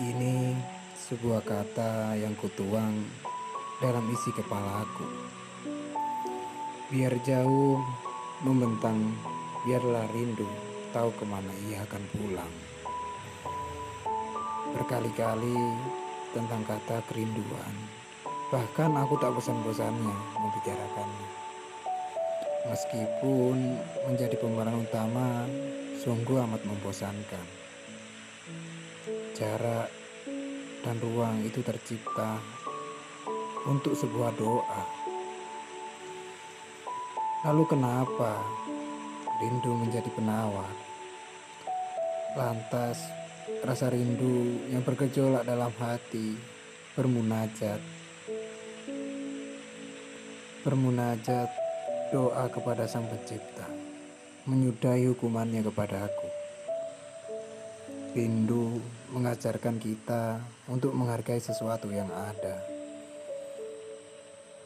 Ini sebuah kata yang kutuang dalam isi kepala aku. Biar jauh membentang, biarlah rindu tahu ke mana ia akan pulang. Berkali-kali tentang kata kerinduan, bahkan aku tak bosan-bosannya membicarakannya. Meskipun menjadi pemeran utama sungguh amat membosankan. Jarak dan ruang itu tercipta untuk sebuah doa. Lalu kenapa rindu menjadi penawar? Lantas rasa rindu yang bergejolak dalam hati bermunajat. Bermunajat doa kepada Sang Pencipta, menyudahi hukumannya kepada aku. Rindu mengajarkan kita untuk menghargai sesuatu yang ada.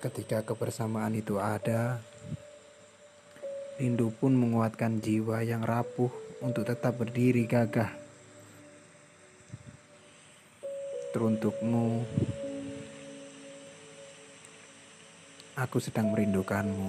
Ketika kebersamaan itu ada, rindu pun menguatkan jiwa yang rapuh untuk tetap berdiri gagah. Teruntukmu, aku sedang merindukanmu.